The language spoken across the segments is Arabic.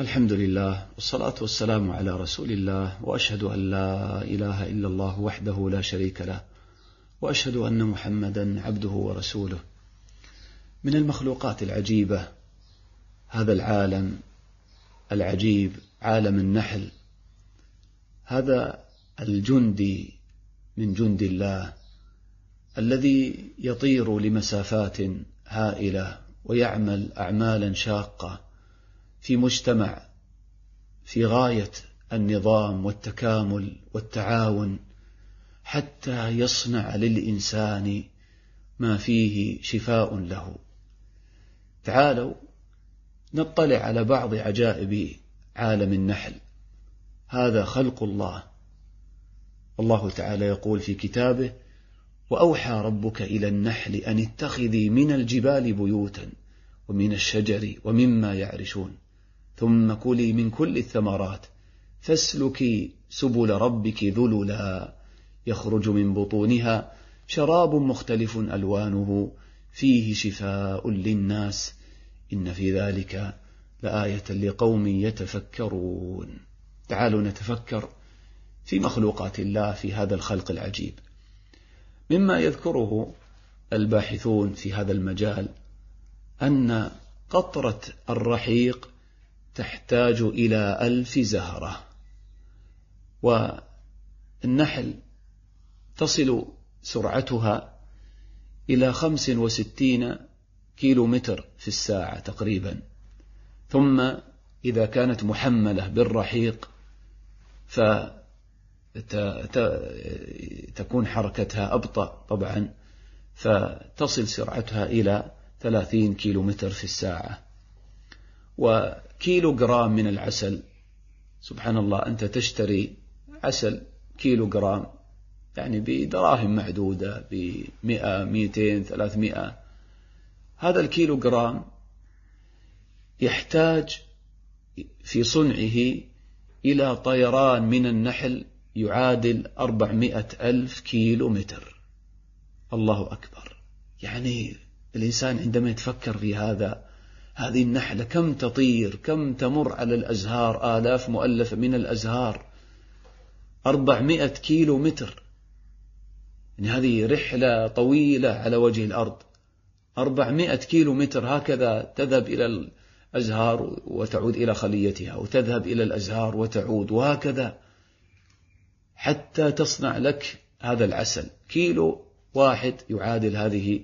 الحمد لله والصلاة والسلام على رسول الله وأشهد أن لا إله إلا الله وحده لا شريك له وأشهد أن محمدا عبده ورسوله. من المخلوقات العجيبة هذا العالم العجيب عالم النحل. هذا الجندي من جند الله الذي يطير لمسافات هائلة ويعمل أعمالا شاقة. في مجتمع في غاية النظام والتكامل والتعاون حتى يصنع للإنسان ما فيه شفاء له. تعالوا نطلع على بعض عجائب عالم النحل. هذا خلق الله. الله تعالى يقول في كتابه وأوحى ربك إلى النحل أن اتخذي من الجبال بيوتا ومن الشجر ومما يعرشون. ثم كلي من كل الثمرات فاسلكي سبل ربك ذللا. يخرج من بطونها شراب مختلف ألوانه فيه شفاء للناس. إن في ذلك لآية لقوم يتفكرون. تعالوا نتفكر في مخلوقات الله في هذا الخلق العجيب. مما يذكره الباحثون في هذا المجال أن قطرة الرحيق تحتاج إلى ألف زهرة. والنحل تصل سرعتها إلى خمس وستين كيلو متر في الساعة تقريبا. ثم إذا كانت محملة بالرحيق فتكون حركتها أبطأ طبعا فتصل سرعتها إلى ثلاثين كيلو متر في الساعة. وكيلو جرام من العسل. سبحان الله أنت تشتري عسل كيلو جرام يعني بدراهم معدودة بمئة مئتين ثلاثمائة هذا الكيلو جرام يحتاج في صنعه إلى طيران من النحل يعادل أربعمائة ألف كيلو متر الله أكبر. يعني الإنسان عندما يتفكر في هذا هذه النحلة كم تطير كم تمر على الأزهار؟ آلاف مؤلفة من الأزهار. أربعمائة كيلو متر يعني هذه رحلة طويلة على وجه الأرض. أربعمائة كيلو متر هكذا تذهب إلى الأزهار وتعود إلى خليتها وتذهب إلى الأزهار وتعود وهكذا. حتى تصنع لك هذا العسل. كيلو واحد يعادل هذه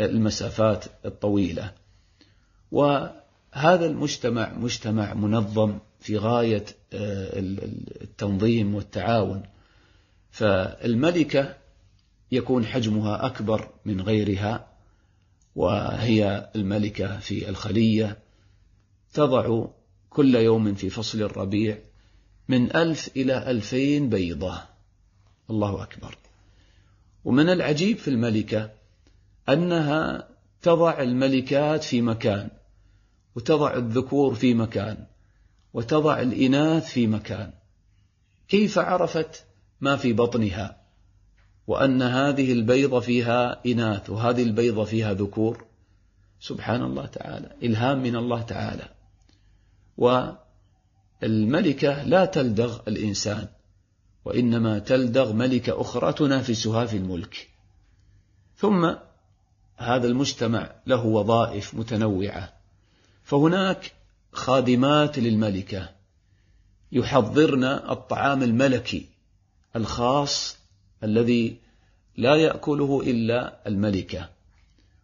المسافات الطويلة. وهذا المجتمع مجتمع منظم في غاية آه، التنظيم والتعاون. فالملكة يكون حجمها أكبر من غيرها وهي الملكة في الخلية. تضع كل يوم في فصل الربيع من ألف إلى ألفين بيضة. الله أكبر. ومن العجيب في الملكة أنها تضع الملكات في مكان. وتضع الذكور في مكان وتضع الإناث في مكان. كيف عرفت ما في بطنها؟ وأن هذه البيضة فيها إناث وهذه البيضة فيها ذكور. سبحان الله تعالى إلهام من الله تعالى. والملكة لا تلدغ الإنسان وإنما تلدغ ملكة أخرى تنافسها في الملك. ثم هذا المجتمع له وظائف متنوعة. فهناك خادمات للملكة. يحضرن الطعام الملكي الخاص الذي لا يأكله إلا الملكة.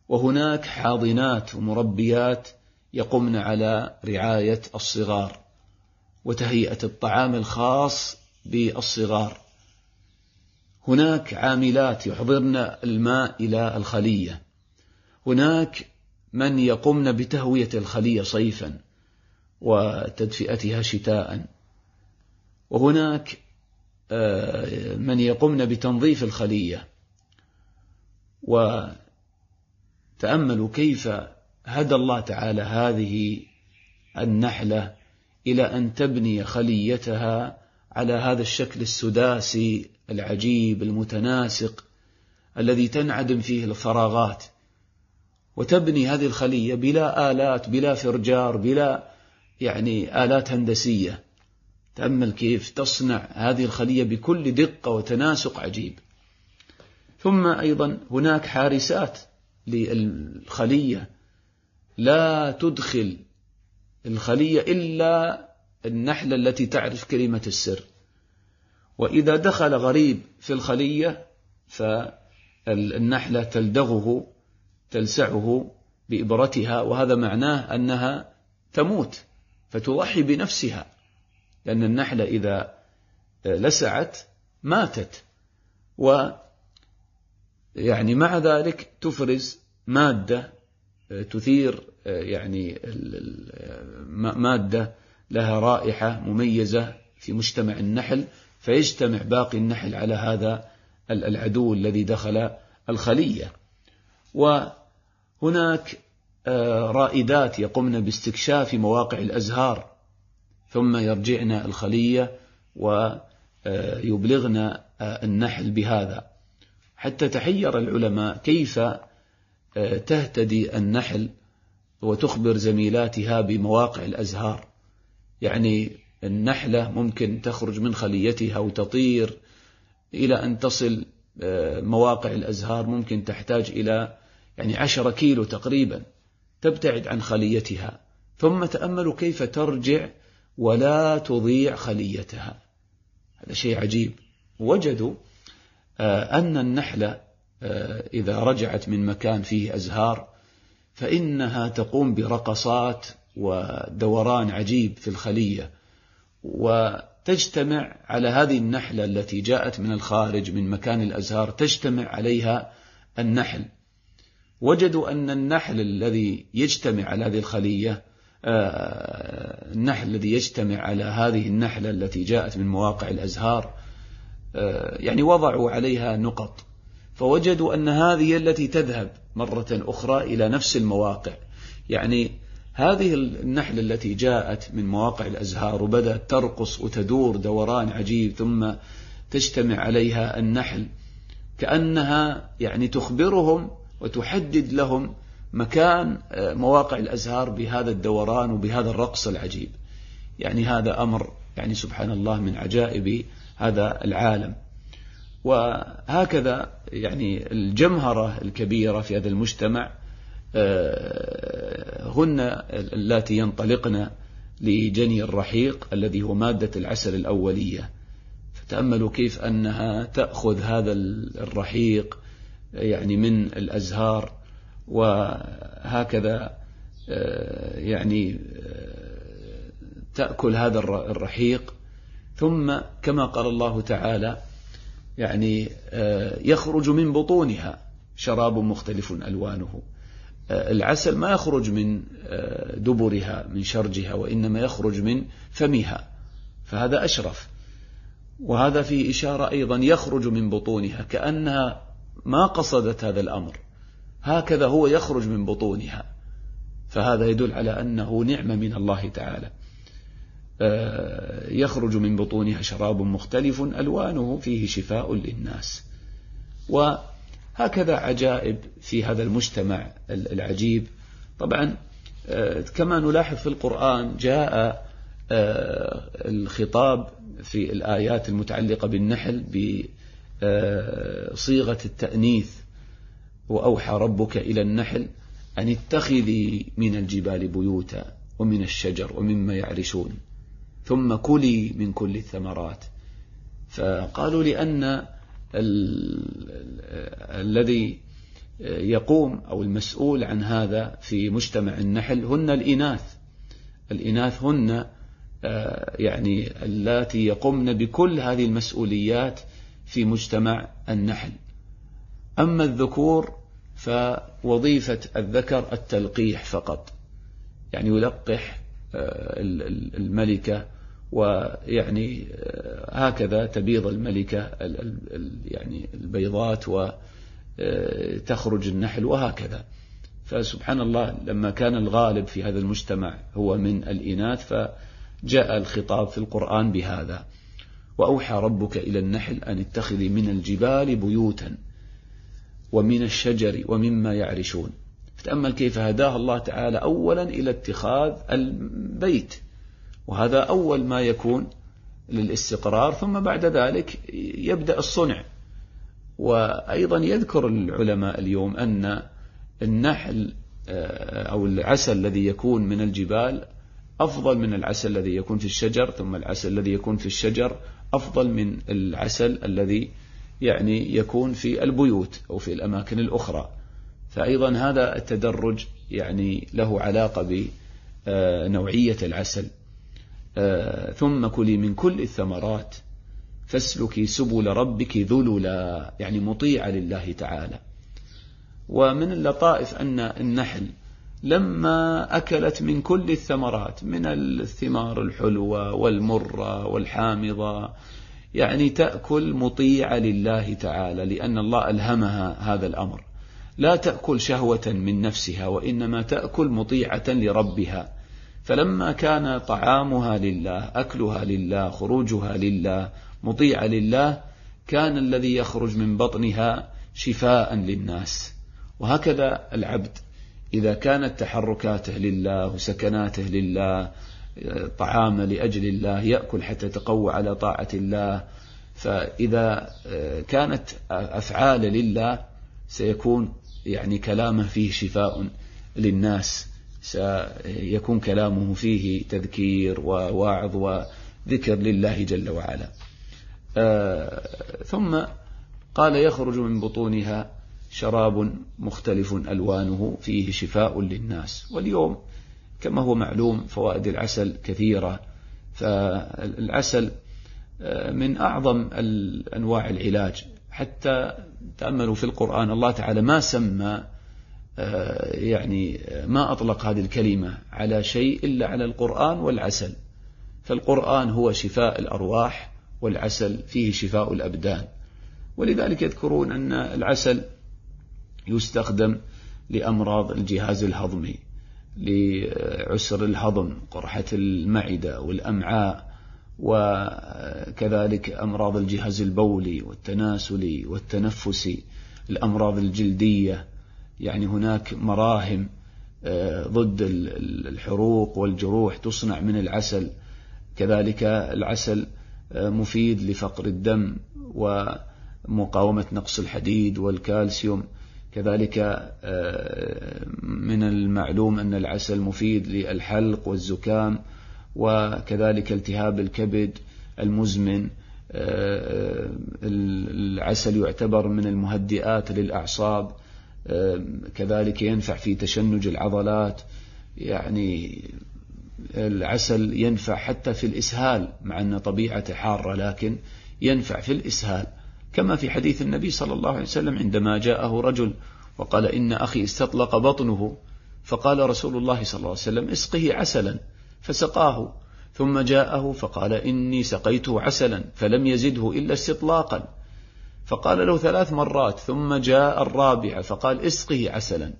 وهناك حاضنات ومربيات يقمن على رعاية الصغار وتهيئة الطعام الخاص بالصغار. هناك عاملات يحضرن الماء إلى الخلية. هناك من يقمن بتهوية الخلية صيفا وتدفئتها شتاء وهناك آه، من يقمن بتنظيف الخلية. وتأملوا كيف هدى الله تعالى هذه النحلة إلى أن تبني خليتها على هذا الشكل السداسي العجيب المتناسق الذي تنعدم فيه الفراغات. وتبني هذه الخلية بلا آلات بلا فرجار بلا يعني آلات هندسية. تأمل كيف تصنع هذه الخلية بكل دقة وتناسق عجيب. ثم أيضا هناك حارسات للخلية. لا تدخل الخلية إلا النحلة التي تعرف كلمة السر. وإذا دخل غريب في الخلية فالنحلة تلدغه تلسعه بإبرتها وهذا معناه أنها تموت فتضحي بنفسها لأن النحلة إذا لسعت ماتت. و يعني مع ذلك تفرز مادة تثير يعني مادة لها رائحة مميزة في مجتمع النحل فيجتمع باقي النحل على هذا العدو الذي دخل الخلية. وهناك رائدات يقمن باستكشاف مواقع الأزهار ثم يرجعن الخلية ويبلغن النحل بهذا. حتى تحير العلماء كيف تهتدي النحل وتخبر زميلاتها بمواقع الأزهار. يعني النحلة ممكن تخرج من خليتها وتطير إلى أن تصل مواقع الأزهار ممكن تحتاج إلى يعني عشر كيلو تقريبا تبتعد عن خليتها ثم تأملوا كيف ترجع ولا تضيع خليتها. هذا شيء عجيب. وجدوا أن النحلة إذا رجعت من مكان فيه أزهار فإنها تقوم برقصات ودوران عجيب في الخلية وتجتمع على هذه النحلة التي جاءت من الخارج من مكان الأزهار تجتمع عليها النحل. وجدوا أن النحل الذي يجتمع على هذه الخلية آه، النحل الذي يجتمع على هذه النحلة التي جاءت من مواقع الأزهار آه، يعني وضعوا عليها نقط. فوجدوا أن هذه التي تذهب مرة أخرى إلى نفس المواقع. يعني هذه النحلة التي جاءت من مواقع الأزهار وبدأت ترقص وتدور دوران عجيب ثم تجتمع عليها النحل كأنها يعني تخبرهم وتحدد لهم مكان آه، مواقع الأزهار بهذا الدوران وبهذا الرقص العجيب. يعني هذا أمر يعني سبحان الله من عجائب هذا العالم. وهكذا يعني الجمهرة الكبيرة في هذا المجتمع آه، هن اللاتي ينطلقن لجني الرحيق الذي هو مادة العسل الأولية. فتأملوا كيف أنها تأخذ هذا الرحيق يعني من الأزهار وهكذا آه، يعني آه، تأكل هذا الرحيق. ثم كما قال الله تعالى يعني آه، يخرج من بطونها. شراب مختلف ألوانه. العسل ما يخرج من دبرها من شرجها وإنما يخرج من فمها. فهذا أشرف. وهذا فيه إشارة أيضا يخرج من بطونها. كأنها ما قصدت هذا الأمر. هكذا هو يخرج من بطونها. فهذا يدل على أنه نعمة من الله تعالى. آه، يخرج من بطونها شراب مختلف ألوانه فيه شفاء للناس. وهكذا عجائب في هذا المجتمع العجيب. طبعا آه، كما نلاحظ في القرآن جاء آه، الخطاب في الآيات المتعلقة بالنحل بصيغة التأنيث وأوحى ربك إلى النحل أن اتخذي من الجبال بيوتا ومن الشجر ومما يعرشون ثم كلي من كل الثمرات. فقالوا لأن الذي يقوم أو المسؤول عن هذا في مجتمع النحل هن الإناث. الإناث هن آه، يعني اللاتي يقمن بكل هذه المسؤوليات في مجتمع النحل. أما الذكور فوظيفة الذكر التلقيح فقط. يعني يلقح آه، الملكة ويعني آه، هكذا تبيض الملكة يعني البيضات وتخرج النحل وهكذا. فسبحان الله لما كان الغالب في هذا المجتمع هو من الإناث فجاء الخطاب في القرآن بهذا. وأوحى ربك إلى النحل أن اتخذي من الجبال بيوتا ومن الشجر ومما يعرشون. فتأمل كيف هداه الله تعالى أولا إلى اتخاذ البيت. وهذا أول ما يكون للاستقرار ثم بعد ذلك يبدأ الصنع. وأيضا يذكر العلماء اليوم أن النحل آه، أو العسل الذي يكون من الجبال أفضل من العسل الذي يكون في الشجر ثم العسل الذي يكون في الشجر أفضل من العسل الذي يعني يكون في البيوت أو في الأماكن الأخرى. فأيضا هذا التدرج يعني له علاقة بنوعية العسل. ثم كلي من كل الثمرات فاسلكي سبل ربك ذللا يعني مطيعة لله تعالى. ومن اللطائف أن النحل لما أكلت من كل الثمرات من الثمار الحلوة والمرة والحامضة يعني تأكل مطيعة لله تعالى لأن الله ألهمها هذا الأمر. لا تأكل شهوة من نفسها وإنما تأكل مطيعة لربها. فلما كان طعامها لله أكلها لله خروجها لله مطيعة لله كان الذي يخرج من بطنها شفاء للناس. وهكذا العبد إذا كانت تحركاته لله وسكناته لله طعام لأجل الله يأكل حتى يتقوى على طاعة الله فإذا كانت أفعال لله سيكون يعني كلامه فيه شفاء للناس سيكون كلامه فيه تذكير وواعظ وذكر لله جل وعلا. آه، ثم قال يخرج من بطونها شراب مختلف ألوانه فيه شفاء للناس. واليوم كما هو معلوم فوائد العسل كثيرة. فالعسل آه، من أعظم أنواع العلاج. حتى تأملوا في القرآن الله تعالى ما سمى آه، يعني ما أطلق هذه الكلمة على شيء إلا على القرآن والعسل. فالقرآن هو شفاء الأرواح والعسل فيه شفاء الأبدان. ولذلك يذكرون أن العسل يستخدم لأمراض الجهاز الهضمي لعسر الهضم قرحة المعدة والأمعاء وكذلك أمراض الجهاز البولي والتناسلي والتنفسي الأمراض الجلدية. يعني هناك مراهم آه، ضد الحروق والجروح تصنع من العسل. كذلك العسل آه، مفيد لفقر الدم ومقاومة نقص الحديد والكالسيوم. كذلك آه، من المعلوم أن العسل مفيد للحلق والزكام وكذلك التهاب الكبد المزمن العسل يعتبر من المهدئات للأعصاب كذلك ينفع في تشنج العضلات يعني العسل ينفع حتى في الإسهال مع أن طبيعته حارة لكن ينفع في الإسهال. كما في حديث النبي صلى الله عليه وسلم عندما جاءه رجل وقال إن أخي استطلق بطنه فقال رسول الله صلى الله عليه وسلم اسقه عسلا فسقاه. ثم جاءه فقال إني سقيته عسلا فلم يزده إلا استطلاقا. فقال له ثلاث مرات ثم جاء الرابعة فقال اسقه عسلا.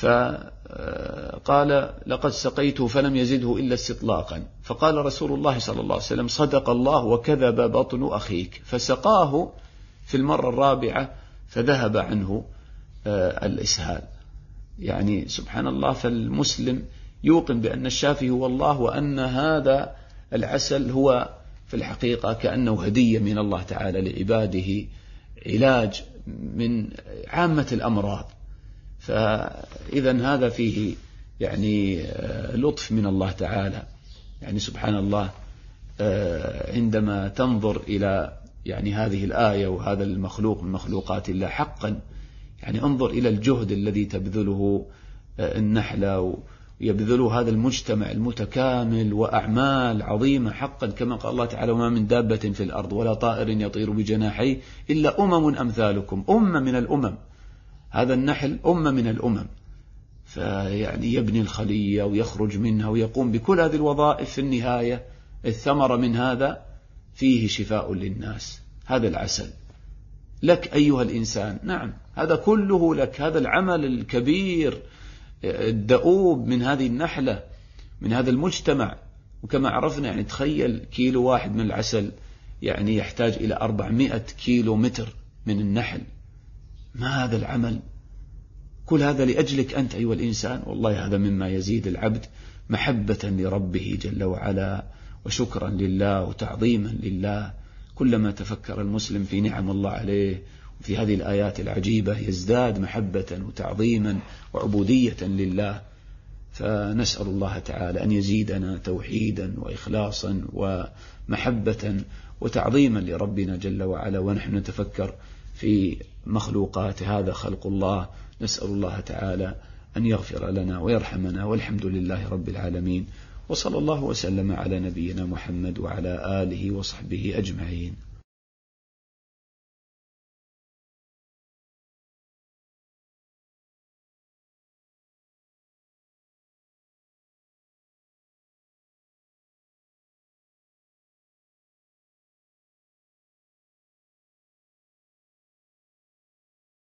فقال لقد سقيته فلم يزده إلا استطلاقا. فقال رسول الله صلى الله عليه وسلم صدق الله وكذب بطن أخيك. فسقاه في المرة الرابعة فذهب عنه آه، الإسهال. يعني سبحان الله فالمسلم يوقن بأن الشافي هو الله وأن هذا العسل هو في الحقيقة كأنه هدية من الله تعالى لعباده علاج من عامة الأمراض. فإذا هذا فيه يعني آه، لطف من الله تعالى. يعني سبحان الله آه، عندما تنظر إلى يعني هذه الآية وهذا المخلوق من مخلوقات الله حقا يعني انظر إلى الجهد الذي تبذله آه، النحلة يبذل هذا المجتمع المتكامل وأعمال عظيمة حقا كما قال الله تعالى وما من دابة في الأرض ولا طائر يطير بجناحيه إلا أمم أمثالكم. أمة من الأمم. هذا النحل أمة من الأمم. فيعني يبني الخلية ويخرج منها ويقوم بكل هذه الوظائف في النهاية. الثمرة من هذا فيه شفاء للناس. هذا العسل. لك أيها الإنسان نعم هذا كله لك. هذا العمل الكبير الدؤوب من هذه النحلة من هذا المجتمع. وكما عرفنا يعني تخيل كيلو واحد من العسل يعني يحتاج إلى 400 كيلو متر من النحل. ما هذا العمل؟ كل هذا لأجلك أنت أيها الإنسان. والله هذا مما يزيد العبد محبة لربه جل وعلا وشكرا لله وتعظيما لله. كلما تفكر المسلم في نعم الله عليه وفي هذه الآيات العجيبة يزداد محبة وتعظيما وعبودية لله. فنسأل الله تعالى أن يزيدنا توحيدا وإخلاصا ومحبة وتعظيما لربنا جل وعلا. ونحن نتفكر في مخلوقات هذا خلق الله. نسأل الله تعالى أن يغفر لنا ويرحمنا والحمد لله رب العالمين. وصلى الله وسلم على نبينا محمد وعلى آله وصحبه أجمعين.